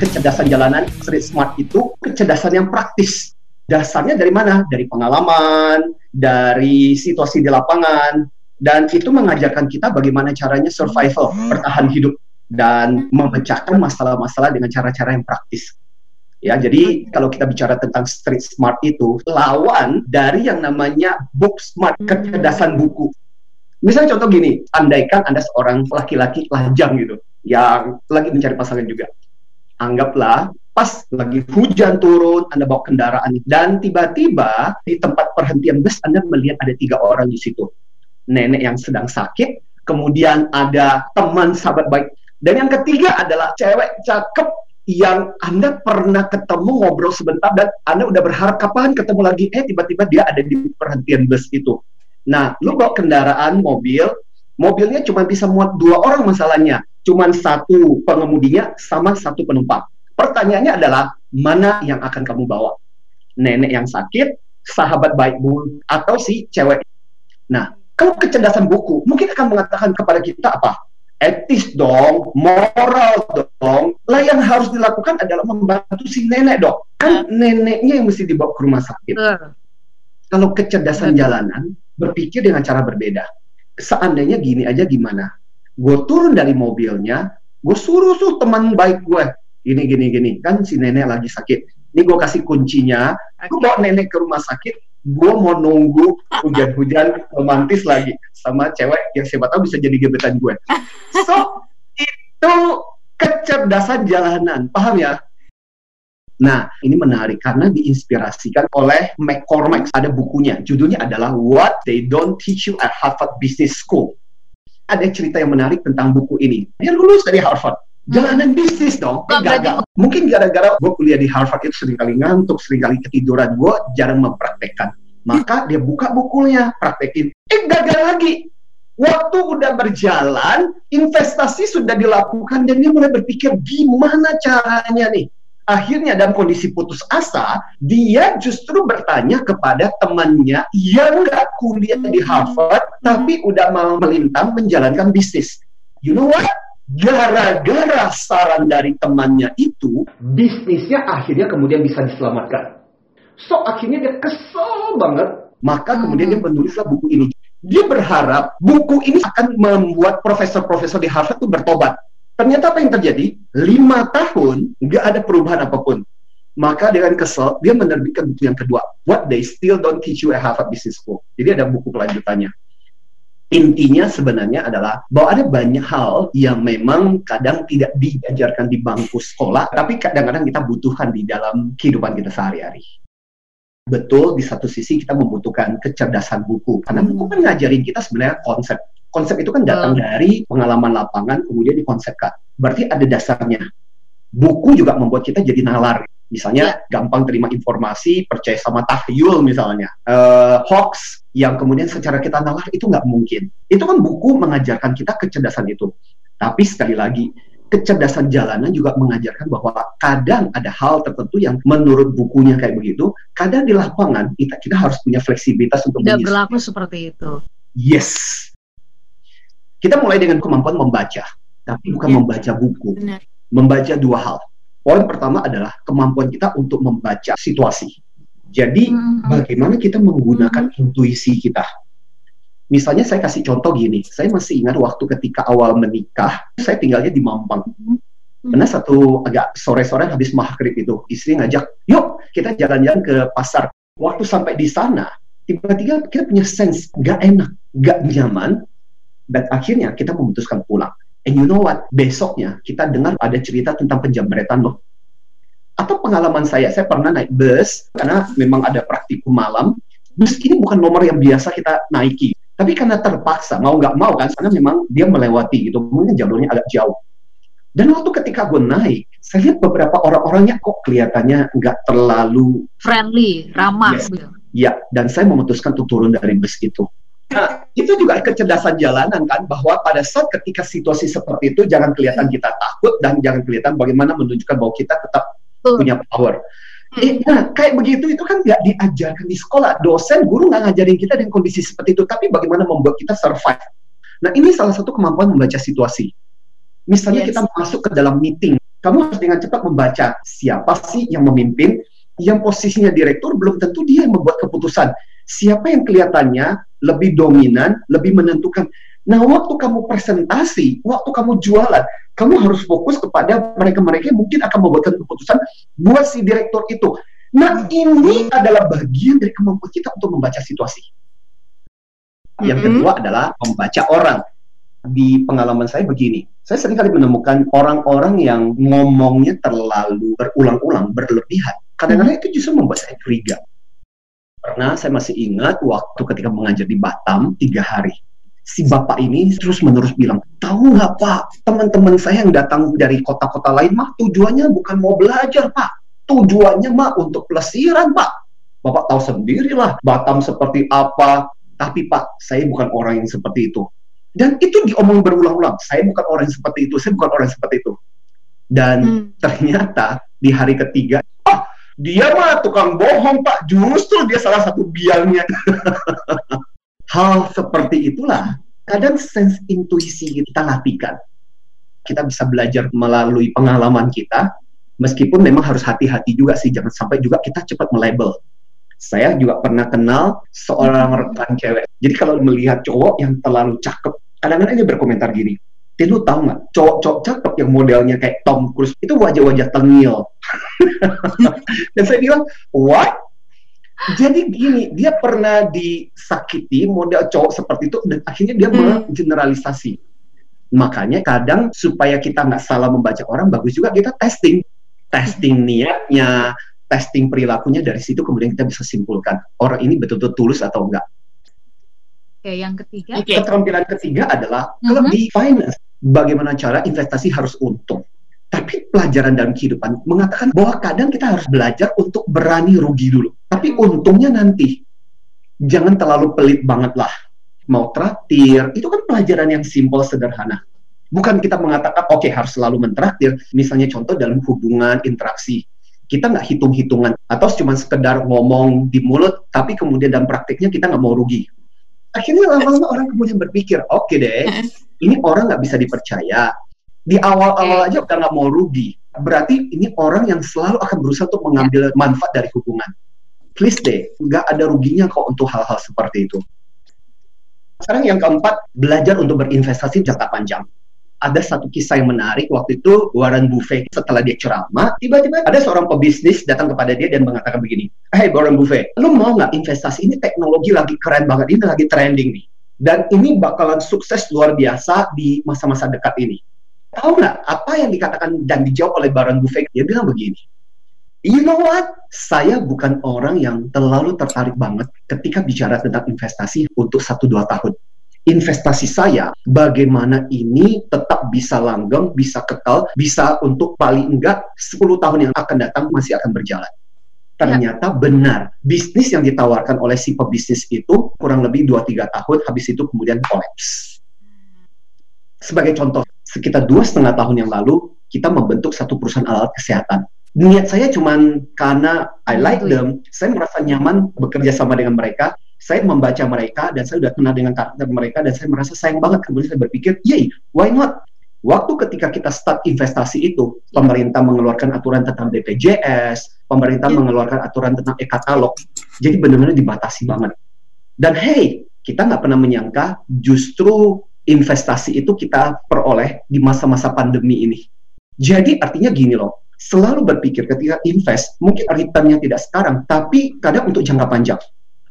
kecerdasan jalanan street smart itu kecerdasan yang praktis. Dasarnya dari mana? Dari pengalaman, dari situasi di lapangan, dan itu mengajarkan kita bagaimana caranya survival, bertahan hidup, dan memecahkan masalah-masalah dengan cara-cara yang praktis. Ya, jadi kalau kita bicara tentang street smart itu lawan dari yang namanya book smart, kecerdasan buku. Misalnya contoh gini, andaikan Anda seorang laki-laki lajang gitu, yang lagi mencari pasangan juga. Anggaplah pas lagi hujan turun, Anda bawa kendaraan dan tiba-tiba di tempat perhentian bus Anda melihat ada tiga orang di situ. Nenek yang sedang sakit, kemudian ada teman sahabat baik, dan yang ketiga adalah cewek cakep yang Anda pernah ketemu ngobrol sebentar dan Anda udah berharap kapan ketemu lagi eh tiba-tiba dia ada di perhentian bus itu. Nah, lu bawa kendaraan mobil, mobilnya cuma bisa muat dua orang masalahnya, cuma satu pengemudinya sama satu penumpang. Pertanyaannya adalah mana yang akan kamu bawa? Nenek yang sakit, sahabat baikmu, atau si cewek? Nah, kalau kecerdasan buku mungkin akan mengatakan kepada kita apa? etis dong, moral dong. Lah yang harus dilakukan adalah membantu si nenek dong. Kan neneknya yang mesti dibawa ke rumah sakit. Uh. Kalau kecerdasan jalanan berpikir dengan cara berbeda. Seandainya gini aja gimana? Gue turun dari mobilnya, gue suruh tuh teman baik gue. Gini gini gini, kan si nenek lagi sakit. Ini gue kasih kuncinya, gue bawa nenek ke rumah sakit, gue mau nunggu hujan-hujan romantis lagi sama cewek yang siapa tahu bisa jadi gebetan gue. So itu kecerdasan jalanan, paham ya? Nah, ini menarik karena diinspirasikan oleh McCormack. Ada bukunya, judulnya adalah What They Don't Teach You at Harvard Business School. Ada cerita yang menarik tentang buku ini. Dia lulus dari Harvard. Jalanan bisnis dong. Eh, gagal. mungkin gara-gara gue kuliah di Harvard itu sering kali ngantuk sering kali ketiduran gue jarang mempraktekkan. Maka dia buka bukunya praktekin. Eh gagal lagi. Waktu udah berjalan investasi sudah dilakukan dan dia mulai berpikir gimana caranya nih akhirnya dalam kondisi putus asa, dia justru bertanya kepada temannya yang nggak kuliah di Harvard, tapi udah mau melintang menjalankan bisnis. You know what? gara-gara saran dari temannya itu, bisnisnya akhirnya kemudian bisa diselamatkan. So akhirnya dia kesel banget, maka kemudian dia menulislah buku ini. Dia berharap buku ini akan membuat profesor-profesor di Harvard itu bertobat. Ternyata apa yang terjadi? Lima tahun nggak ada perubahan apa pun. Maka dengan kesel, dia menerbitkan buku yang kedua. What They Still Don't Teach You at Harvard Business School. Jadi ada buku kelanjutannya intinya sebenarnya adalah bahwa ada banyak hal yang memang kadang tidak diajarkan di bangku sekolah, tapi kadang-kadang kita butuhkan di dalam kehidupan kita sehari-hari. Betul, di satu sisi kita membutuhkan kecerdasan buku, karena buku kan ngajarin kita sebenarnya konsep. Konsep itu kan datang dari pengalaman lapangan, kemudian dikonsepkan. Berarti ada dasarnya. Buku juga membuat kita jadi nalar. Misalnya yeah. gampang terima informasi, percaya sama tahyul misalnya. Uh, hoax yang kemudian secara kita nalar itu nggak mungkin. Itu kan buku mengajarkan kita kecerdasan itu. Tapi sekali lagi, kecerdasan jalanan juga mengajarkan bahwa kadang ada hal tertentu yang menurut bukunya kayak begitu, kadang di lapangan kita kita harus punya fleksibilitas untuk tidak berlaku seperti itu. Yes. Kita mulai dengan kemampuan membaca, tapi bukan ya. membaca buku. Benar. Membaca dua hal Poin pertama adalah kemampuan kita untuk membaca situasi. Jadi, hmm. bagaimana kita menggunakan hmm. intuisi kita? Misalnya saya kasih contoh gini, saya masih ingat waktu ketika awal menikah, saya tinggalnya di Mampang. Hmm. Karena satu agak sore-sore habis maghrib itu, istri ngajak, yuk kita jalan-jalan ke pasar. Waktu sampai di sana, tiba-tiba kita punya sense gak enak, gak nyaman, dan akhirnya kita memutuskan pulang. And you know what? Besoknya kita dengar ada cerita tentang penjamretan loh. Atau pengalaman saya, saya pernah naik bus karena memang ada praktikum malam. Bus ini bukan nomor yang biasa kita naiki. Tapi karena terpaksa, mau nggak mau kan, karena memang dia melewati gitu, mungkin jalurnya agak jauh. Dan waktu ketika gue naik, saya lihat beberapa orang-orangnya kok kelihatannya nggak terlalu friendly, ramah. Yes. Ya, dan saya memutuskan untuk turun dari bus itu. Nah, itu juga kecerdasan jalanan kan, bahwa pada saat ketika situasi seperti itu, jangan kelihatan kita takut dan jangan kelihatan bagaimana menunjukkan bahwa kita tetap uh. punya power. Hmm. Eh, nah, kayak begitu itu kan nggak diajarkan di sekolah. Dosen, guru nggak ngajarin kita dengan kondisi seperti itu, tapi bagaimana membuat kita survive. Nah, ini salah satu kemampuan membaca situasi. Misalnya yes. kita masuk ke dalam meeting, Kamu harus dengan cepat membaca siapa sih yang memimpin, yang posisinya direktur belum tentu dia yang membuat keputusan. Siapa yang kelihatannya lebih dominan, lebih menentukan. Nah, waktu kamu presentasi, waktu kamu jualan, kamu harus fokus kepada mereka-mereka yang mungkin akan membuat keputusan buat si direktur itu. Nah, ini adalah bagian dari kemampuan kita untuk membaca situasi. Yang mm -hmm. kedua adalah membaca orang di pengalaman saya begini, saya sering kali menemukan orang-orang yang ngomongnya terlalu berulang-ulang, berlebihan. Kadang-kadang itu justru membuat saya curiga. Pernah saya masih ingat waktu ketika mengajar di Batam tiga hari. Si bapak ini terus menerus bilang, tahu nggak pak, teman-teman saya yang datang dari kota-kota lain mah tujuannya bukan mau belajar pak, tujuannya mah untuk pelesiran pak. Bapak tahu sendirilah Batam seperti apa, tapi pak saya bukan orang yang seperti itu dan itu diomong berulang-ulang. Saya bukan orang yang seperti itu, saya bukan orang yang seperti itu. Dan hmm. ternyata di hari ketiga, oh dia mah tukang bohong pak, justru dia salah satu biangnya. Hal seperti itulah kadang sense intuisi kita latihkan. Kita bisa belajar melalui pengalaman kita, meskipun memang harus hati-hati juga sih, jangan sampai juga kita cepat melabel. Saya juga pernah kenal seorang rekan cewek. Jadi kalau melihat cowok yang terlalu cakep, kadang-kadang dia berkomentar gini, Tin, lu tahu nggak, cowok-cowok cakep yang modelnya kayak Tom Cruise, itu wajah-wajah tengil. Dan saya bilang, what? Jadi gini, dia pernah disakiti model cowok seperti itu, dan akhirnya dia hmm. mengeneralisasi. Makanya kadang supaya kita nggak salah membaca orang, bagus juga kita testing. Testing niatnya, testing perilakunya, dari situ kemudian kita bisa simpulkan, orang ini betul-betul tulus atau enggak. Oke, yang ketiga. Okay. Keterampilan ketiga adalah uh-huh. kalau di finance, bagaimana cara investasi harus untung. Tapi pelajaran dalam kehidupan mengatakan bahwa kadang kita harus belajar untuk berani rugi dulu. Tapi untungnya nanti. Jangan terlalu pelit banget lah. Mau traktir, itu kan pelajaran yang simpel, sederhana. Bukan kita mengatakan, oke okay, harus selalu mentraktir. Misalnya contoh dalam hubungan, interaksi kita nggak hitung-hitungan atau cuma sekedar ngomong di mulut tapi kemudian dalam praktiknya kita nggak mau rugi akhirnya lama-lama orang kemudian berpikir oke okay deh ini orang nggak bisa dipercaya. Di awal-awal aja udah nggak mau rugi. Berarti ini orang yang selalu akan berusaha untuk mengambil manfaat dari hubungan. Please deh nggak ada ruginya kok untuk hal-hal seperti itu. Sekarang yang keempat belajar untuk berinvestasi jangka panjang ada satu kisah yang menarik waktu itu Warren Buffett setelah dia ceramah tiba-tiba ada seorang pebisnis datang kepada dia dan mengatakan begini Hey Warren Buffett lu mau nggak investasi ini teknologi lagi keren banget ini lagi trending nih. Dan ini bakalan sukses luar biasa di masa-masa dekat ini. Tahu nggak apa yang dikatakan dan dijawab oleh Warren Buffett? Dia bilang begini You know what? Saya bukan orang yang terlalu tertarik banget ketika bicara tentang investasi untuk satu dua tahun investasi saya bagaimana ini tetap bisa langgeng, bisa kekal, bisa untuk paling enggak 10 tahun yang akan datang masih akan berjalan. Ternyata ya. benar, bisnis yang ditawarkan oleh si pebisnis itu kurang lebih 2-3 tahun, habis itu kemudian kolaps. Sebagai contoh, sekitar dua setengah tahun yang lalu, kita membentuk satu perusahaan alat kesehatan. Niat saya cuma karena I like ya. them, saya merasa nyaman bekerja sama dengan mereka, saya membaca mereka dan saya sudah kenal dengan karakter mereka dan saya merasa sayang banget kemudian saya berpikir, yay, why not? Waktu ketika kita start investasi itu, pemerintah mengeluarkan aturan tentang BPJS, pemerintah yeah. mengeluarkan aturan tentang e-katalog, jadi benar-benar dibatasi banget. Dan hey, kita nggak pernah menyangka justru investasi itu kita peroleh di masa-masa pandemi ini. Jadi artinya gini loh, selalu berpikir ketika invest, mungkin returnnya tidak sekarang, tapi kadang untuk jangka panjang.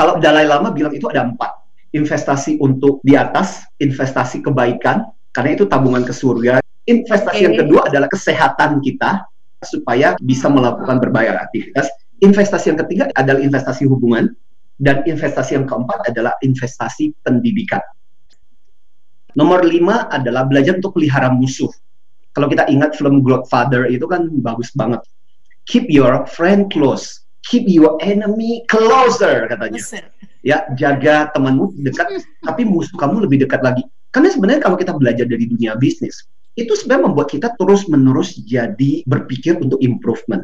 Kalau Dalai Lama bilang itu ada empat. Investasi untuk di atas, investasi kebaikan, karena itu tabungan ke surga. Investasi okay. yang kedua adalah kesehatan kita, supaya bisa melakukan berbagai aktivitas. Investasi yang ketiga adalah investasi hubungan, dan investasi yang keempat adalah investasi pendidikan. Nomor lima adalah belajar untuk pelihara musuh. Kalau kita ingat film Godfather itu kan bagus banget. Keep your friend close keep your enemy closer katanya. Ya, jaga temanmu dekat, tapi musuh kamu lebih dekat lagi. Karena sebenarnya kalau kita belajar dari dunia bisnis, itu sebenarnya membuat kita terus-menerus jadi berpikir untuk improvement.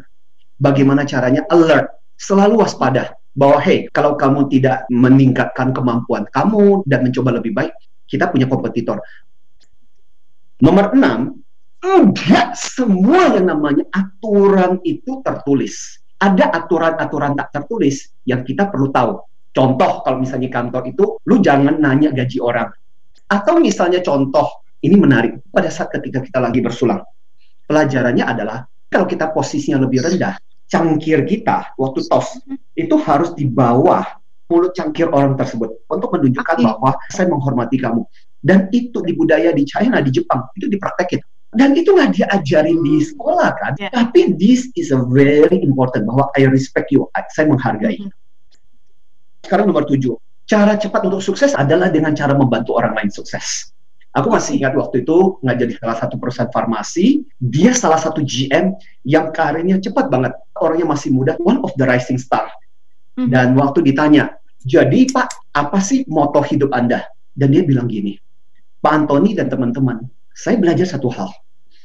Bagaimana caranya alert, selalu waspada bahwa hey, kalau kamu tidak meningkatkan kemampuan kamu dan mencoba lebih baik, kita punya kompetitor. Nomor enam, Enggak semua yang namanya aturan itu tertulis. Ada aturan-aturan tak tertulis yang kita perlu tahu. Contoh kalau misalnya kantor itu, lu jangan nanya gaji orang. Atau misalnya contoh, ini menarik, pada saat ketika kita lagi bersulang. Pelajarannya adalah, kalau kita posisinya lebih rendah, cangkir kita waktu tos, itu harus di bawah mulut cangkir orang tersebut untuk menunjukkan bahwa saya menghormati kamu. Dan itu di budaya di China, di Jepang, itu dipraktekin dan itu nggak diajarin di sekolah kan yeah. tapi this is a very important bahwa I respect you saya menghargai mm -hmm. sekarang nomor tujuh cara cepat untuk sukses adalah dengan cara membantu orang lain sukses Aku masih ingat waktu itu ngajar di salah satu perusahaan farmasi, dia salah satu GM yang karirnya cepat banget. Orangnya masih muda, one of the rising star. Hmm. Dan waktu ditanya, jadi Pak, apa sih moto hidup Anda? Dan dia bilang gini, Pak Antoni dan teman-teman, saya belajar satu hal.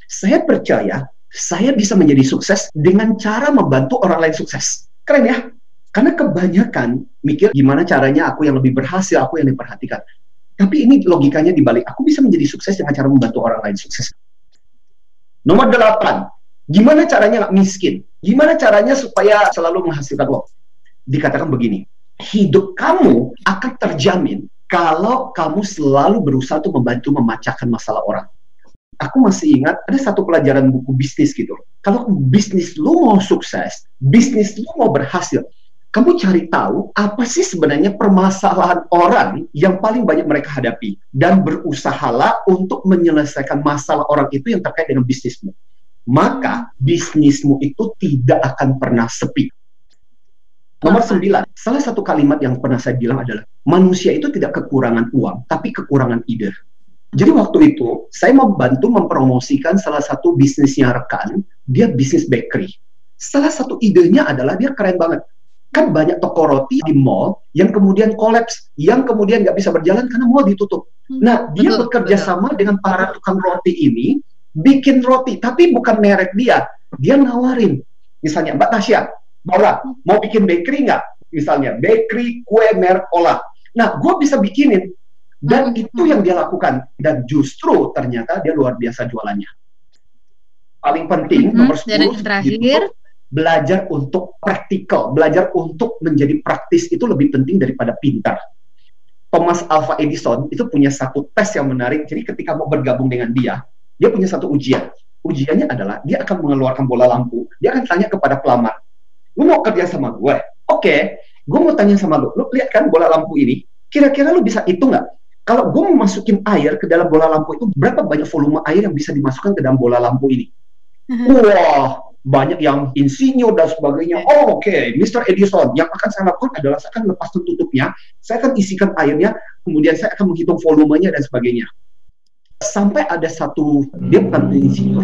Saya percaya saya bisa menjadi sukses dengan cara membantu orang lain sukses. Keren ya? Karena kebanyakan mikir gimana caranya aku yang lebih berhasil, aku yang diperhatikan. Tapi ini logikanya dibalik. Aku bisa menjadi sukses dengan cara membantu orang lain sukses. Nomor delapan, gimana caranya nggak miskin? Gimana caranya supaya selalu menghasilkan uang? Dikatakan begini, hidup kamu akan terjamin kalau kamu selalu berusaha untuk membantu memecahkan masalah orang aku masih ingat ada satu pelajaran buku bisnis gitu. Kalau bisnis lu mau sukses, bisnis lu mau berhasil, kamu cari tahu apa sih sebenarnya permasalahan orang yang paling banyak mereka hadapi dan berusahalah untuk menyelesaikan masalah orang itu yang terkait dengan bisnismu. Maka bisnismu itu tidak akan pernah sepi. Nomor sembilan, salah satu kalimat yang pernah saya bilang adalah manusia itu tidak kekurangan uang, tapi kekurangan ide. Jadi waktu itu saya membantu mempromosikan salah satu bisnisnya rekan, dia bisnis bakery. Salah satu idenya adalah dia keren banget. Kan banyak toko roti di mall yang kemudian kolaps, yang kemudian nggak bisa berjalan karena mall ditutup. Hmm, nah, dia betul, bekerja betul. sama dengan para tukang roti ini, bikin roti, tapi bukan merek dia. Dia nawarin, misalnya Mbak Tasya, Bora, mau bikin bakery nggak? Misalnya, bakery kue merek olah. Nah, gue bisa bikinin, dan hmm. itu yang dia lakukan. Dan justru ternyata dia luar biasa jualannya. Paling penting, hmm. nomor 10, terakhir, gitu, belajar untuk praktikal. Belajar untuk menjadi praktis itu lebih penting daripada pintar. Thomas Alva Edison itu punya satu tes yang menarik. Jadi ketika mau bergabung dengan dia, dia punya satu ujian. Ujiannya adalah dia akan mengeluarkan bola lampu. Dia akan tanya kepada pelamar, lu mau kerja sama gue? Oke, okay, gue mau tanya sama lu. Lu lihat kan bola lampu ini? Kira-kira lu bisa hitung nggak? Kalau gue mau masukin air ke dalam bola lampu itu, berapa banyak volume air yang bisa dimasukkan ke dalam bola lampu ini? Uh-huh. Wah, banyak yang insinyur dan sebagainya. Oh, oke, okay. Mr. Edison, yang akan saya lakukan adalah saya akan lepas tutupnya, saya akan isikan airnya, kemudian saya akan menghitung volumenya dan sebagainya. Sampai ada satu, dia bukan insinyur,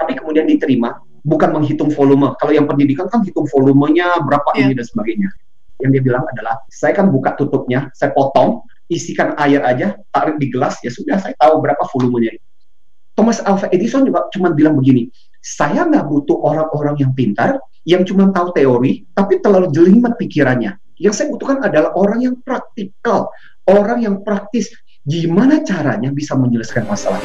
tapi kemudian diterima, bukan menghitung volume. Kalau yang pendidikan kan hitung volumenya, berapa yeah. ini dan sebagainya. Yang dia bilang adalah, saya kan buka tutupnya, saya potong, isikan air aja, tarik di gelas, ya sudah saya tahu berapa volumenya. Thomas Alva Edison juga cuma bilang begini, saya nggak butuh orang-orang yang pintar, yang cuma tahu teori, tapi terlalu jelimet pikirannya. Yang saya butuhkan adalah orang yang praktikal, orang yang praktis. Gimana caranya bisa menyelesaikan masalah?